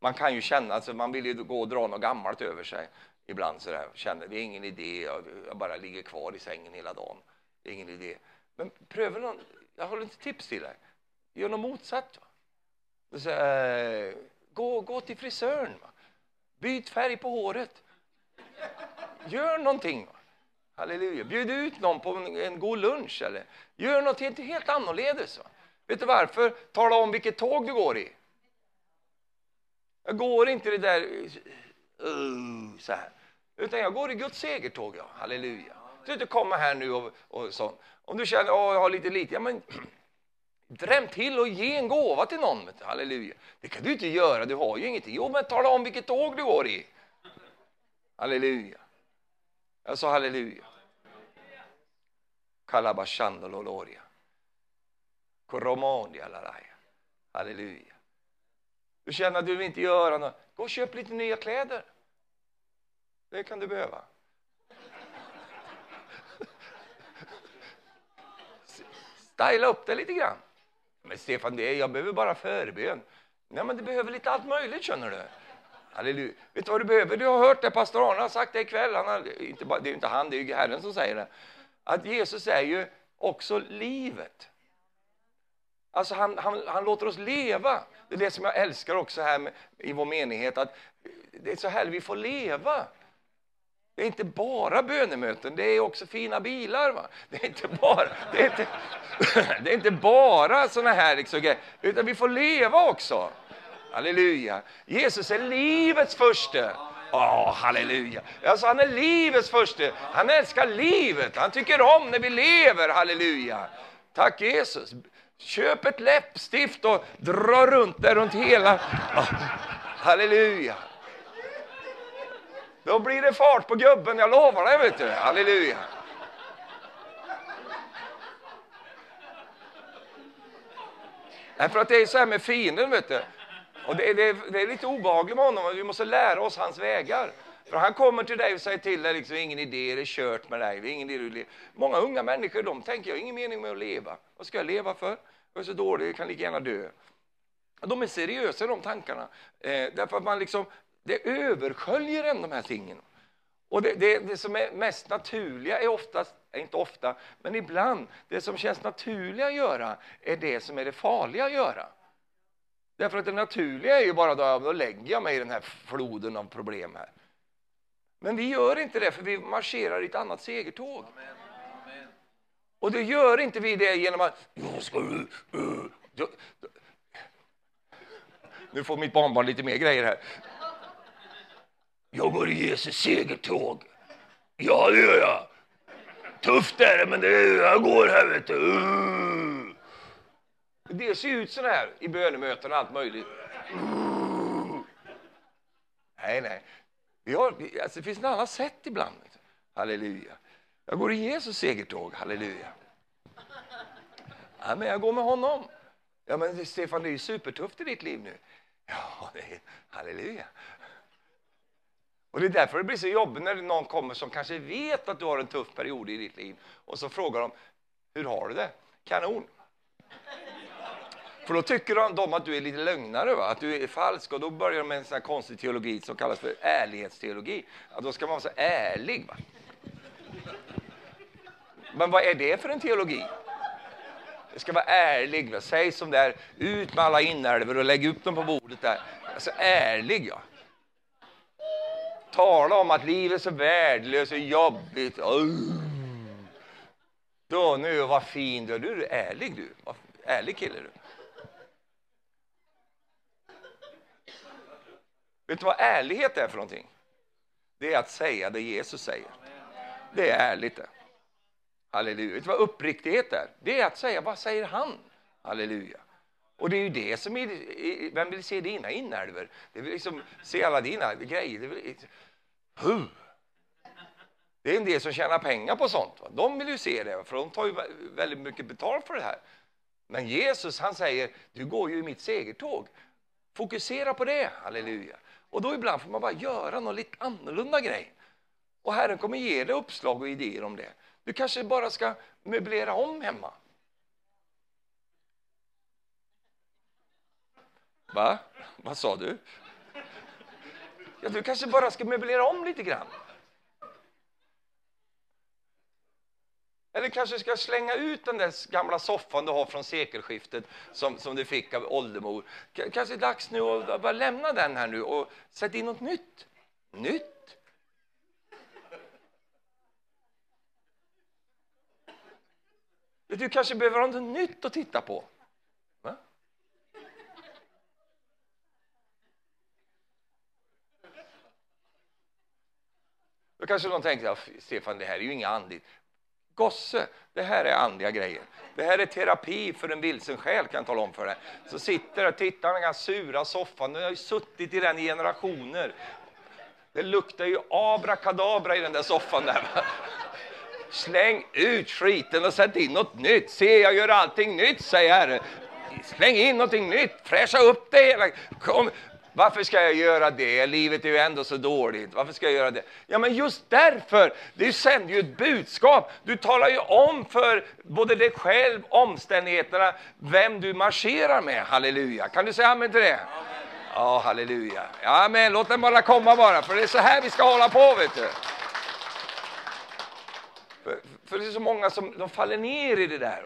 Man kan ju känna, alltså man vill ju gå och dra något gammalt över sig ibland. Så där. Känner, det är ingen idé, jag, jag, bara ligger kvar i sängen hela dagen. Det är ingen idé. Men pröva någon, jag håller inte tips till dig. Gör något motsatt. Så, äh, gå, gå till frisören. Va? Byt färg på håret. Gör någonting. Va? Halleluja. Bjud ut någon på en, en god lunch eller gör något helt, helt annorledes. Va? Vet du varför? Tala om vilket tåg du går i. Jag går inte det där uh, så här. Utan jag går i Guds segertåg, ja. Halleluja. Du inte komma här nu och, och sånt. Om du känner att jag har lite lite, ja men *clears throat* dräm till och ge en gåva till någon. Halleluja. Det kan du inte göra, du har ju ingenting. Jo, men tala om vilket tåg du går i. Halleluja. Jag sa halleluja. Kalabashandololoria. Koromondia lalaya. Halleluja. Du känner att du vill inte göra något. Gå och köp lite nya kläder. Det kan du behöva. *laughs* Styla upp det lite grann. Men Stefan, det är, jag behöver bara förbön. Nej, men du behöver lite allt möjligt, känner du. Halleluja. Vet du vad du behöver? Du har hört det, pastor Arne har sagt det ikväll. Han har, inte bara, det är inte han, det är ju Herren som säger det. Att Jesus är ju också livet. Alltså han, han, han låter oss leva. Det är det som jag älskar också här med, i vår menighet. Att det är så här vi får leva. Det är inte bara bönemöten, det är också fina bilar. Va? Det är inte bara, det är inte, *laughs* det är inte bara såna här liksom, utan vi får leva också. Halleluja. Jesus är livets första. Oh, halleluja. Alltså, han är livets första. Han älskar livet. Han tycker om när vi lever. Halleluja. Tack Jesus. Köp ett läppstift och dra runt det runt hela... Oh, halleluja. Då blir det fart på gubben, jag lovar dig. Vet du. Halleluja. Därför att det är så här med fienden, vet du. Och det, det, det, är lite obehagligt med honom, vi måste lära oss hans vägar. För han kommer till dig och säger till dig, liksom, ingen idé, det är kört med dig. Det är ingen idé du Många unga människor de tänker, jag har ingen mening med att leva. Vad ska jag leva för? Jag är så dålig, jag kan lika gärna dö. De är seriösa de tankarna, eh, därför att man liksom, det översköljer en de här tingen. Och det, det, det, som är mest naturliga är oftast, inte ofta, men ibland, det som känns naturliga att göra är det som är det farliga att göra. Därför att det naturliga är ju bara då, då lägger jag mig i den här floden av problem här. Men vi gör inte det, för vi marscherar i ett annat segertåg. Amen. Amen. Och det gör inte vi det genom att... Jag ska, uh, nu får mitt barnbarn lite mer grejer här. Jag går i Jesus segertåg. Ja, det gör jag. Tufft är det, men det, jag går här, vet du. Uh. Det ser ut så här i bönemöten och allt möjligt. Nej, nej. Vi har, alltså, det finns en annat sätt ibland. Halleluja. Jag går i Jesus segertåg. Halleluja. Ja, men jag går med honom. Ja, men Stefan, det är ju supertufft i ditt liv nu. Ja, det är, halleluja. Och Det är därför det blir så jobbigt när någon kommer som kanske vet att du har en tuff period i ditt liv och så frågar de hur har du det? Kanon. För då tycker de att du är lite lögnare, va? att du är falsk och då börjar de med en sån konstig teologi som kallas för ärlighetsteologi. Att då ska man vara så ärlig. Va? Men vad är det för en teologi? Det ska vara ärlig. Va? Säg som det är, ut med alla inälvor och lägg upp dem på bordet där. Alltså ärlig, ja. Tala om att livet är så värdelöst och jobbigt. Då, nu, vad fin du är. Du är ärlig du. Ärlig kille du. Vet du vad ärlighet är för någonting? Det är att säga det Jesus säger. Det är ärligt det. Halleluja. Vet du vad uppriktighet är? Det är att säga vad säger han? Halleluja. Och det är ju det som är, vem vill se dina inälvor? Det vill liksom se alla dina grejer. Det, vill, huh. det är en del som tjänar pengar på sånt. Va? De vill ju se det, för de tar ju väldigt mycket betalt för det här. Men Jesus han säger, du går ju i mitt segertåg. Fokusera på det, halleluja. Och då ibland får man bara göra någon lite annorlunda grej. Och Herren kommer ge dig uppslag och idéer om det. Du kanske bara ska möblera om hemma. Va? Vad sa du? Ja, du kanske bara ska möblera om lite grann. Eller kanske ska slänga ut den där gamla soffan du har från sekelskiftet som, som du fick av åldermor. K kanske är dags nu att bara lämna den här nu och sätta in något nytt. Nytt? Du kanske behöver ha något nytt att titta på. Va? Då kanske någon tänker, Stefan, det här är ju inget andligt. Gosse, det här är andliga grejer. Det här är terapi för en vilsen själ kan jag tala om för dig. Så sitter och tittar den här sura soffan, du har ju suttit i den i generationer. Det luktar ju abrakadabra i den där soffan där. Va? Släng ut skiten och sätt in något nytt. Se, jag gör allting nytt, säger Herren. Släng in någonting nytt, fräscha upp det hela. Kom, varför ska jag göra det? Livet är ju ändå så dåligt. Varför ska jag göra det? Ja, men just därför. Du sänder ju ett budskap. Du talar ju om för både dig själv, omständigheterna, vem du marscherar med. Halleluja. Kan du säga amen till det? Ja, halleluja. Ja, men låt den bara komma bara, för det är så här vi ska hålla på, vet du. För, för det är så många som de faller ner i det där.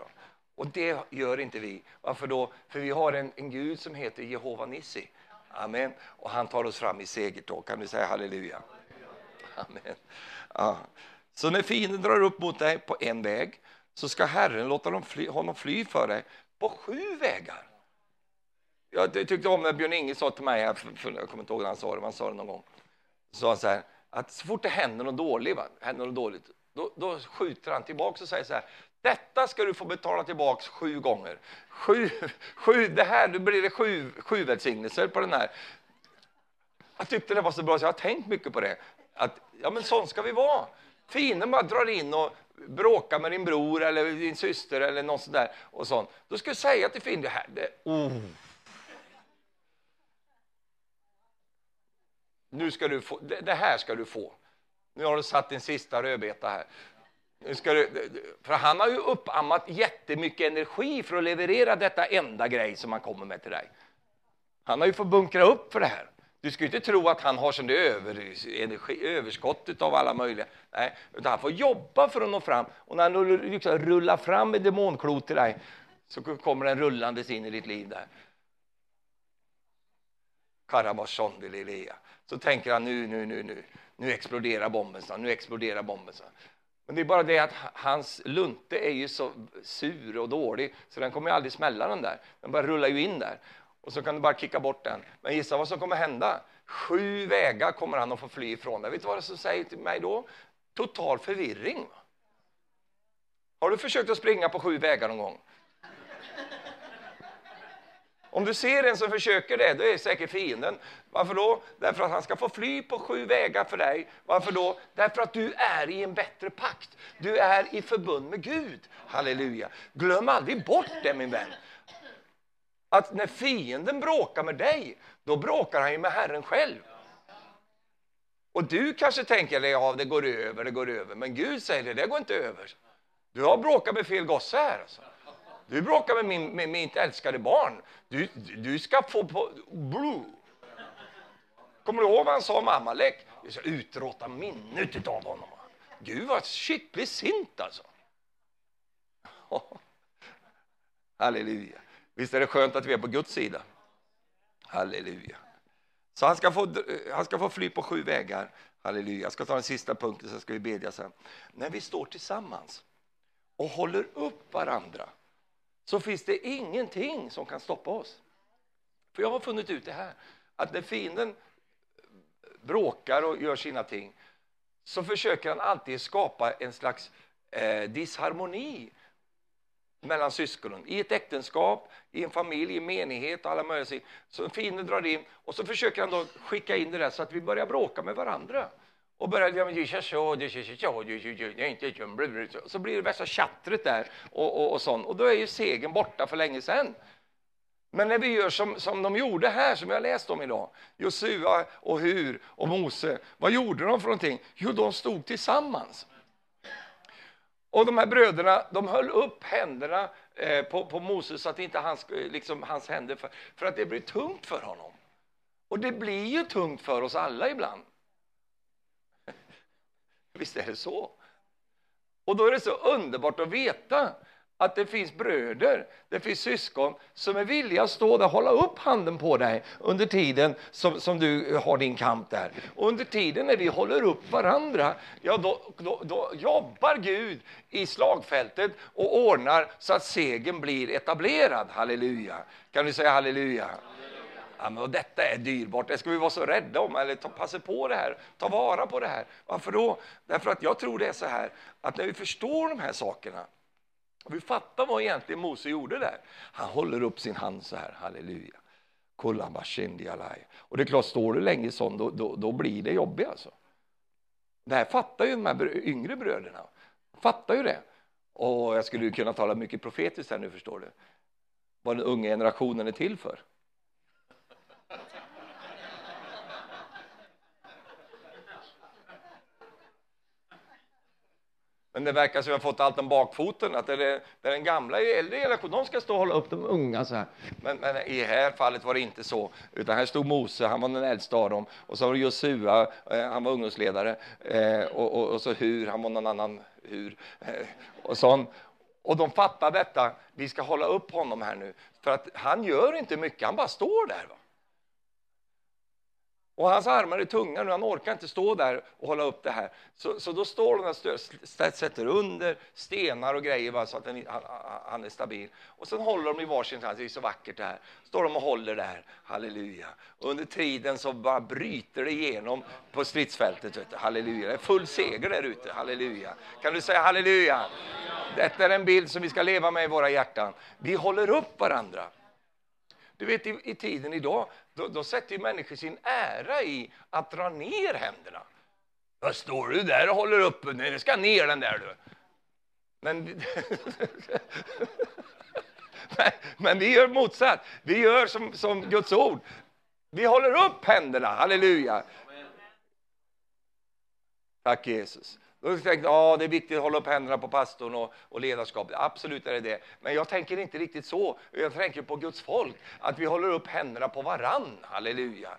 Och det gör inte vi. Varför då? För vi har en, en Gud som heter Jehova Nissi. Amen. Och han tar oss fram i segertåg. Kan du säga halleluja? Amen. Ja. Så när fienden drar upp mot dig på en väg så ska Herren låta dem fly, honom fly för dig på sju vägar. Jag tyckte om när Björn Inge sa till mig, jag kommer inte ihåg när han sa det, han sa det någon gång. Så han så här, att så fort det händer något dåligt, va, händer något dåligt då, då skjuter han tillbaka och säger så här, detta ska du få betala tillbaks sju gånger. Sju, sju, det här, nu blir det sju, sju välsignelser på den här. Jag tyckte det var så bra så jag har tänkt mycket på det. Att, ja men sån ska vi vara. Fienden bara drar in och bråkar med din bror eller din syster eller någon sån där och sånt. Då ska du säga till fienden, det här, det, oh. Nu ska du få, det, det här ska du få. Nu har du satt din sista rödbeta här. Ska du, för han har ju uppammat jättemycket energi för att leverera detta enda grej som han kommer med till dig. Han har ju fått bunkra upp för det här. Du ska inte tro att han har sån över, energi, överskottet av alla möjliga. Nej, utan han får jobba för att nå fram. Och när han liksom rullar fram ett demonklot till dig så kommer den rullandes in i ditt liv där. Så tänker han nu, nu, nu, nu, nu exploderar bomben, nu exploderar bomben. Men det är bara det att hans lunte är ju så sur och dålig så den kommer aldrig smälla den där. Den bara rullar ju in där och så kan du bara kicka bort den. Men gissa vad som kommer hända? Sju vägar kommer han att få fly ifrån. Vet du vad det som säger till mig då? Total förvirring. Har du försökt att springa på sju vägar någon gång? Om du ser en som försöker det, då är det säkert fienden. Varför då? Därför att han ska få fly på sju vägar för dig. Varför då? Därför att du är i en bättre pakt. Du är i förbund med Gud. Halleluja. Glöm aldrig bort det min vän. Att när fienden bråkar med dig, då bråkar han ju med Herren själv. Och du kanske tänker, ja det går över, det går över. Men Gud säger det, det går inte över. Du har bråkat med fel gosse här. Alltså. Du bråkar med, min, med mitt älskade barn. Du, du ska få på... Blue. Kommer du ihåg vad han sa om Amalek? Du ska utrota minnet av honom. Gud var skickligt sint alltså. *laughs* Halleluja. Visst är det skönt att vi är på Guds sida? Halleluja. Så han ska, få, han ska få fly på sju vägar. Halleluja. Jag ska ta den sista punkten, så ska vi bedja sen. När vi står tillsammans och håller upp varandra så finns det ingenting som kan stoppa oss. För jag har funnit ut det här, att när fienden bråkar och gör sina ting så försöker han alltid skapa en slags eh, disharmoni mellan syskonen. I ett äktenskap, i en familj, i en menighet och alla möjliga Så fienden drar in och så försöker han då skicka in det där så att vi börjar bråka med varandra. Och börjar så blir det värsta tjattret där och, och, och sånt. Och då är ju segern borta för länge sedan. Men när vi gör som, som de gjorde här, som jag läst om idag, Josua och Hur och Mose, vad gjorde de för någonting? Jo, de stod tillsammans. Och de här bröderna, de höll upp händerna eh, på, på Moses så att inte hans, liksom, hans händer, för, för att det blir tungt för honom. Och det blir ju tungt för oss alla ibland. Visst är det så? Och då är det så underbart att veta att det finns bröder, det finns syskon som är villiga att stå där och hålla upp handen på dig under tiden som, som du har din kamp där. Och under tiden när vi håller upp varandra, ja då, då, då jobbar Gud i slagfältet och ordnar så att segern blir etablerad. Halleluja! Kan du säga halleluja? Ja, men detta är dyrbart, det ska vi vara så rädda om, eller ta, passa på det här, ta vara på det här. Varför då? Därför att jag tror det är så här, att när vi förstår de här sakerna, och vi fattar vad egentligen Mose gjorde där. Han håller upp sin hand så här, halleluja. Och det är klart, står du länge sån, då, då, då blir det jobbigt alltså. Det här fattar ju de här yngre bröderna. Fattar ju det. Och jag skulle kunna tala mycket profetiskt här nu, förstår du. Vad den unga generationen är till för. Men det verkar som att vi har fått allt om bakfoten, att det är, det är den gamla i äldre generation, de ska stå och hålla upp de unga så här. Men, men, i det här fallet var det inte så, utan här stod Mose, han var den äldsta av dem, och så var det Josua, eh, han var ungdomsledare, eh, och, och, och, så Hur, han var någon annan Hur, eh, och sån. Och de fattar detta, vi ska hålla upp honom här nu, för att han gör inte mycket, han bara står där. Va? Och hans armar är tunga nu, han orkar inte stå där och hålla upp det här. Så, så då står de där, sätter under stenar och grejer va, så att han, han, är stabil. Och sen håller de i varsin hand, det är så vackert det här. Står de och håller där, halleluja. Och under tiden så bara bryter det igenom på stridsfältet, vet du. halleluja. Det är full seger där ute, halleluja. Kan du säga halleluja? Detta är en bild som vi ska leva med i våra hjärtan. Vi håller upp varandra. Du vet, i, i tiden idag, då, då sätter människor sin ära i att dra ner händerna. Vad står du där och håller upp? Nej, det ska ner den där du. Men, *laughs* men vi gör motsatt. Vi gör som, som Guds ord. Vi håller upp händerna, halleluja. Tack Jesus. Då tänkte jag ah, det är viktigt att hålla upp händerna på pastorn och, och ledarskapet. Absolut är det det. Men jag tänker inte riktigt så. Jag tänker på Guds folk, att vi håller upp händerna på varann. Halleluja.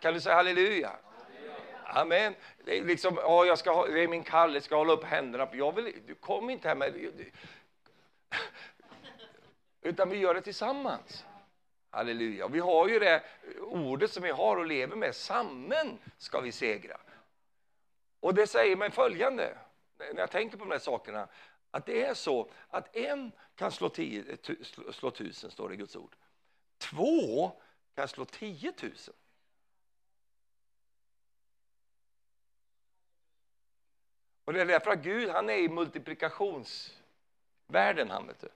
Kan du säga halleluja? Amen. Det är, liksom, oh, jag ska, det är min kall, jag ska hålla upp händerna. Jag vill, du kom inte här med... *laughs* Utan vi gör det tillsammans. Halleluja. Vi har ju det ordet som vi har och lever med. Sammen ska vi segra. Och det säger mig följande, när jag tänker på de här sakerna, att det är så att en kan slå, tio, slå tusen, står det i Guds ord. Två kan slå tiotusen. Och det är därför att Gud han är i multiplikationsvärlden. Han, vet du.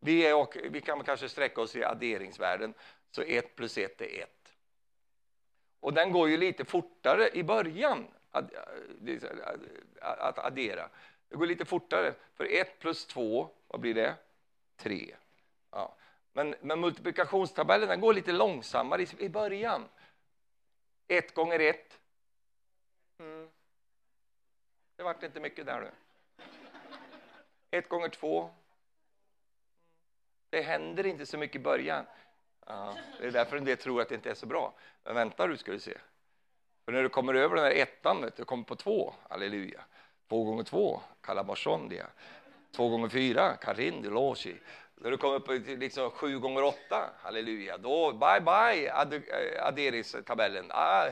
Vi, är, vi kan kanske sträcka oss i adderingsvärlden, så 1 plus 1 är 1. Och den går ju lite fortare i början att, att addera. Det går lite fortare, för 1 plus 2, vad blir det? 3. Ja. Men, men multiplikationstabellen den går lite långsammare i, i början. 1 gånger 1. Mm. Det vart inte mycket där nu. 1 gånger 2. Det händer inte så mycket i början. Ja, det är därför en del tror att det inte är så bra. Men vänta du ska du se. För när du kommer över den här ettan, vet du, kommer på två, halleluja. Två gånger två, kalabashondia. Två gånger fyra, karin deloshi. När du kommer upp till liksom sju gånger åtta, halleluja, då bye bye adderingstabellen. Eh, ah,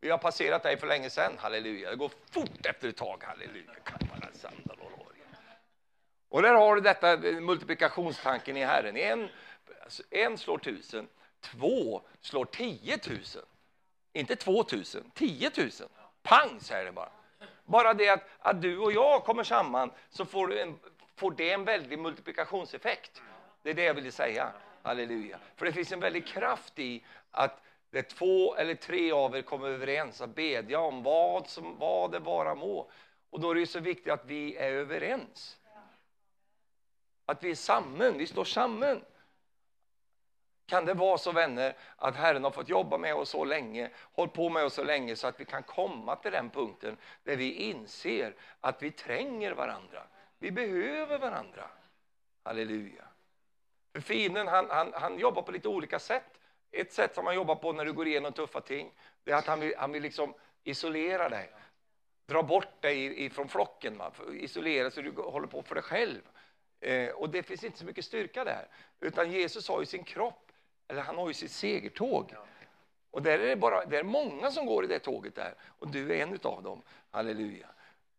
vi har passerat dig för länge sedan, halleluja. Det går fort efter ett tag, halleluja. Och där har du detta eh, multiplikationstanken i Herren. En, alltså, en slår tusen, två slår tiotusen. Inte 2000, 10 000. Pang, säger det bara. Bara det att, att du och jag kommer samman så får, du en, får det en väldig multiplikationseffekt. Det är det jag ville säga. Halleluja. För det finns en väldig kraft i att det två eller tre av er kommer överens att bedja om vad, som, vad det vara må. Och då är det så viktigt att vi är överens. Att vi är samman, vi står samman. Kan det vara så vänner att Herren har fått jobba med oss så länge, hållit på med oss så länge så att vi kan komma till den punkten där vi inser att vi tränger varandra. Vi behöver varandra. Halleluja. För fienden han, han, han jobbar på lite olika sätt. Ett sätt som han jobbar på när du går igenom tuffa ting, det är att han vill, han vill liksom isolera dig. Dra bort dig ifrån flocken, va? isolera så du håller på för dig själv. Eh, och det finns inte så mycket styrka där. Utan Jesus har ju sin kropp, eller han har ju sitt segertåg. Och där är det, bara, det är många som går i det tåget där, och du är en av dem. Halleluja.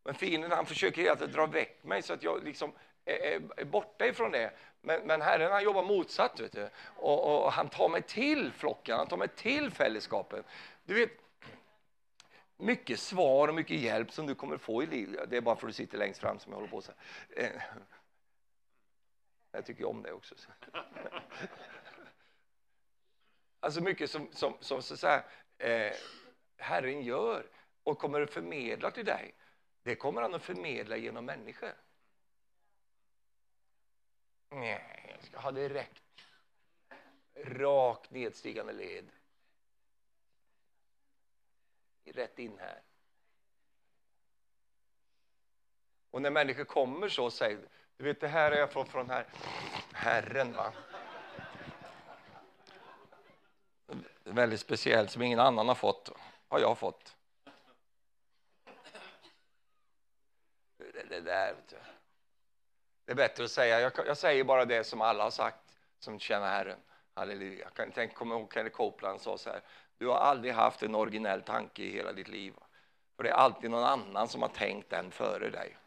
Men fienden han försöker att dra väck mig så att jag liksom är, är borta ifrån det. Men, men Herren han jobbar motsatt. Vet du. Och, och, han tar mig till flocken, han tar mig till fällskapen. Du vet, mycket svar och mycket hjälp som du kommer få i livet. Det är bara för att du sitter längst fram som jag håller på så här. Eh, jag tycker om det också. Alltså mycket som, som, som så här, eh, Herren gör och kommer att förmedla till dig, det kommer han att förmedla genom människor. Nej, jag ska ha direkt. Rakt nedstigande led. Rätt in här. Och när människor kommer så säger du vet, det här har jag fått från här, Herren. Va? Väldigt speciellt, som ingen annan har fått, har jag fått. Det, det där, det är bättre att säga, jag, jag, säger bara det som alla har sagt som känner Herren. Halleluja. Jag kan tänka, komma ihåg Kenneth Copeland sa så här, du har aldrig haft en originell tanke i hela ditt liv. För det är alltid någon annan som har tänkt den före dig.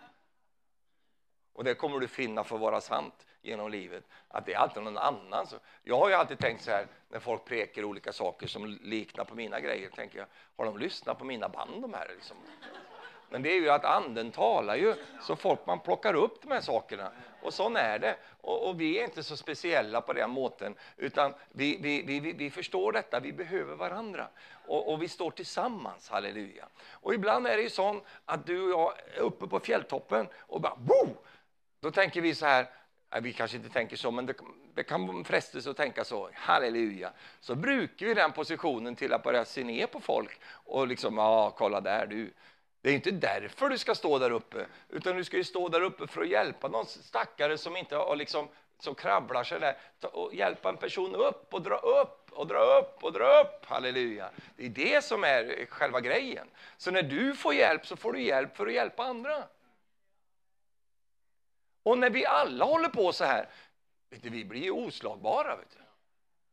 Och det kommer du finna för att vara sant genom livet. Att det är alltid någon annan. Jag har ju alltid tänkt så här när folk prekar olika saker som liknar på mina grejer. tänker jag, Har de lyssnat på mina band de här? Liksom? Men det är ju att anden talar ju så folk man plockar upp de här sakerna. Och så är det. Och, och, vi är inte så speciella på den måten. Utan vi, vi, vi, vi förstår detta, vi behöver varandra. Och, och, vi står tillsammans, halleluja. Och ibland är det ju så att du och jag är uppe på fjälltoppen och bara Woo! Då tänker vi så här, Äh, vi kanske inte tänker så, men det, det kan frestas att tänka så, halleluja. Så brukar vi den positionen till att börja se ner på folk och liksom, ja, kolla där du. Det är inte därför du ska stå där uppe, utan du ska ju stå där uppe för att hjälpa någon stackare som inte har liksom, som krabblar sig där, och hjälpa en person upp och dra upp och dra upp och dra upp. Halleluja. Det är det som är själva grejen. Så när du får hjälp så får du hjälp för att hjälpa andra. Och när vi alla håller på så här, vet du, vi blir oslagbara. Vet du.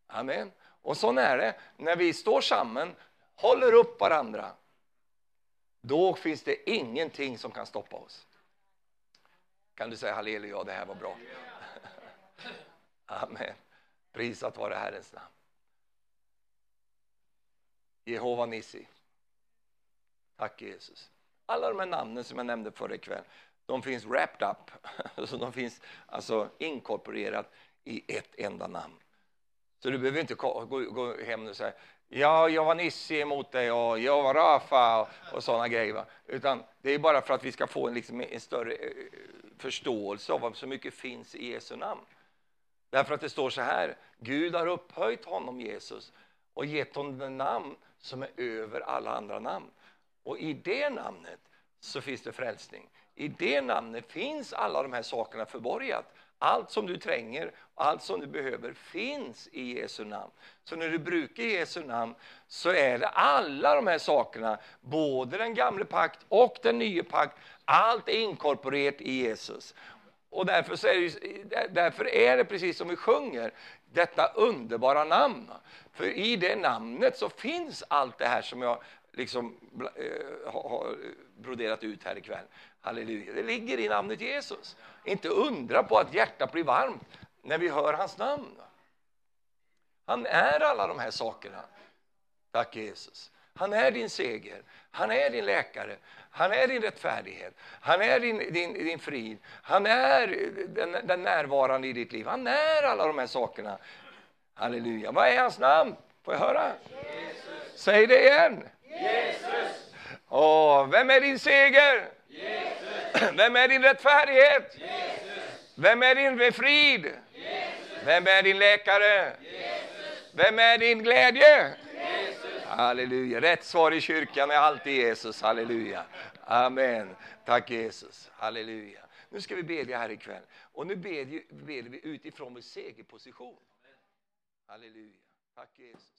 Amen. Och så är det, när vi står samman, håller upp varandra, då finns det ingenting som kan stoppa oss. Kan du säga halleluja, det här var bra. Amen. Prisat vare Herrens namn. Jehova Nissi. Tack Jesus. Alla de här namnen som jag nämnde förra ikväll, de finns wrapped up, *laughs* alltså de finns alltså inkorporerat i ett enda namn. Så du behöver inte gå, gå hem och säga ja, jag var Nissi emot dig och jag var Rafa och, och sådana grejer. Va? Utan det är bara för att vi ska få en, liksom, en större eh, förståelse av vad så mycket finns i Jesu namn. Därför att det står så här, Gud har upphöjt honom Jesus och gett honom ett namn som är över alla andra namn. Och i det namnet så finns det frälsning. I det namnet finns alla de här sakerna förborgat. Allt som du tränger, allt som du behöver finns i Jesu namn. Så när du brukar Jesu namn så är det alla de här sakerna, både den gamla pakt och den nya pakt, allt är inkorporerat i Jesus. Och därför, så är det, därför är det precis som vi sjunger, detta underbara namn. För i det namnet så finns allt det här som jag liksom eh, har broderat ut här ikväll. Halleluja. Det ligger i namnet Jesus. Inte undra på att hjärtat blir varmt när vi hör hans namn. Han är alla de här sakerna. Tack Jesus. Han är din seger, han är din läkare, han är din rättfärdighet, han är din, din, din frid, han är den, den närvarande i ditt liv. Han är alla de här sakerna. Halleluja. Vad är hans namn? Får jag höra? Jesus. Säg det igen. Jesus. Åh, vem är din seger? Jesus. Vem är din rättfärdighet? Jesus. Vem är din frid? Jesus. Vem är din läkare? Jesus. Vem är din glädje? Halleluja. Rätt svar i kyrkan är alltid Jesus. Halleluja. Amen. Tack Jesus. Halleluja. Nu ska vi bedja här ikväll. Och nu bedjer vi utifrån vår segerposition. Halleluja. Tack Jesus.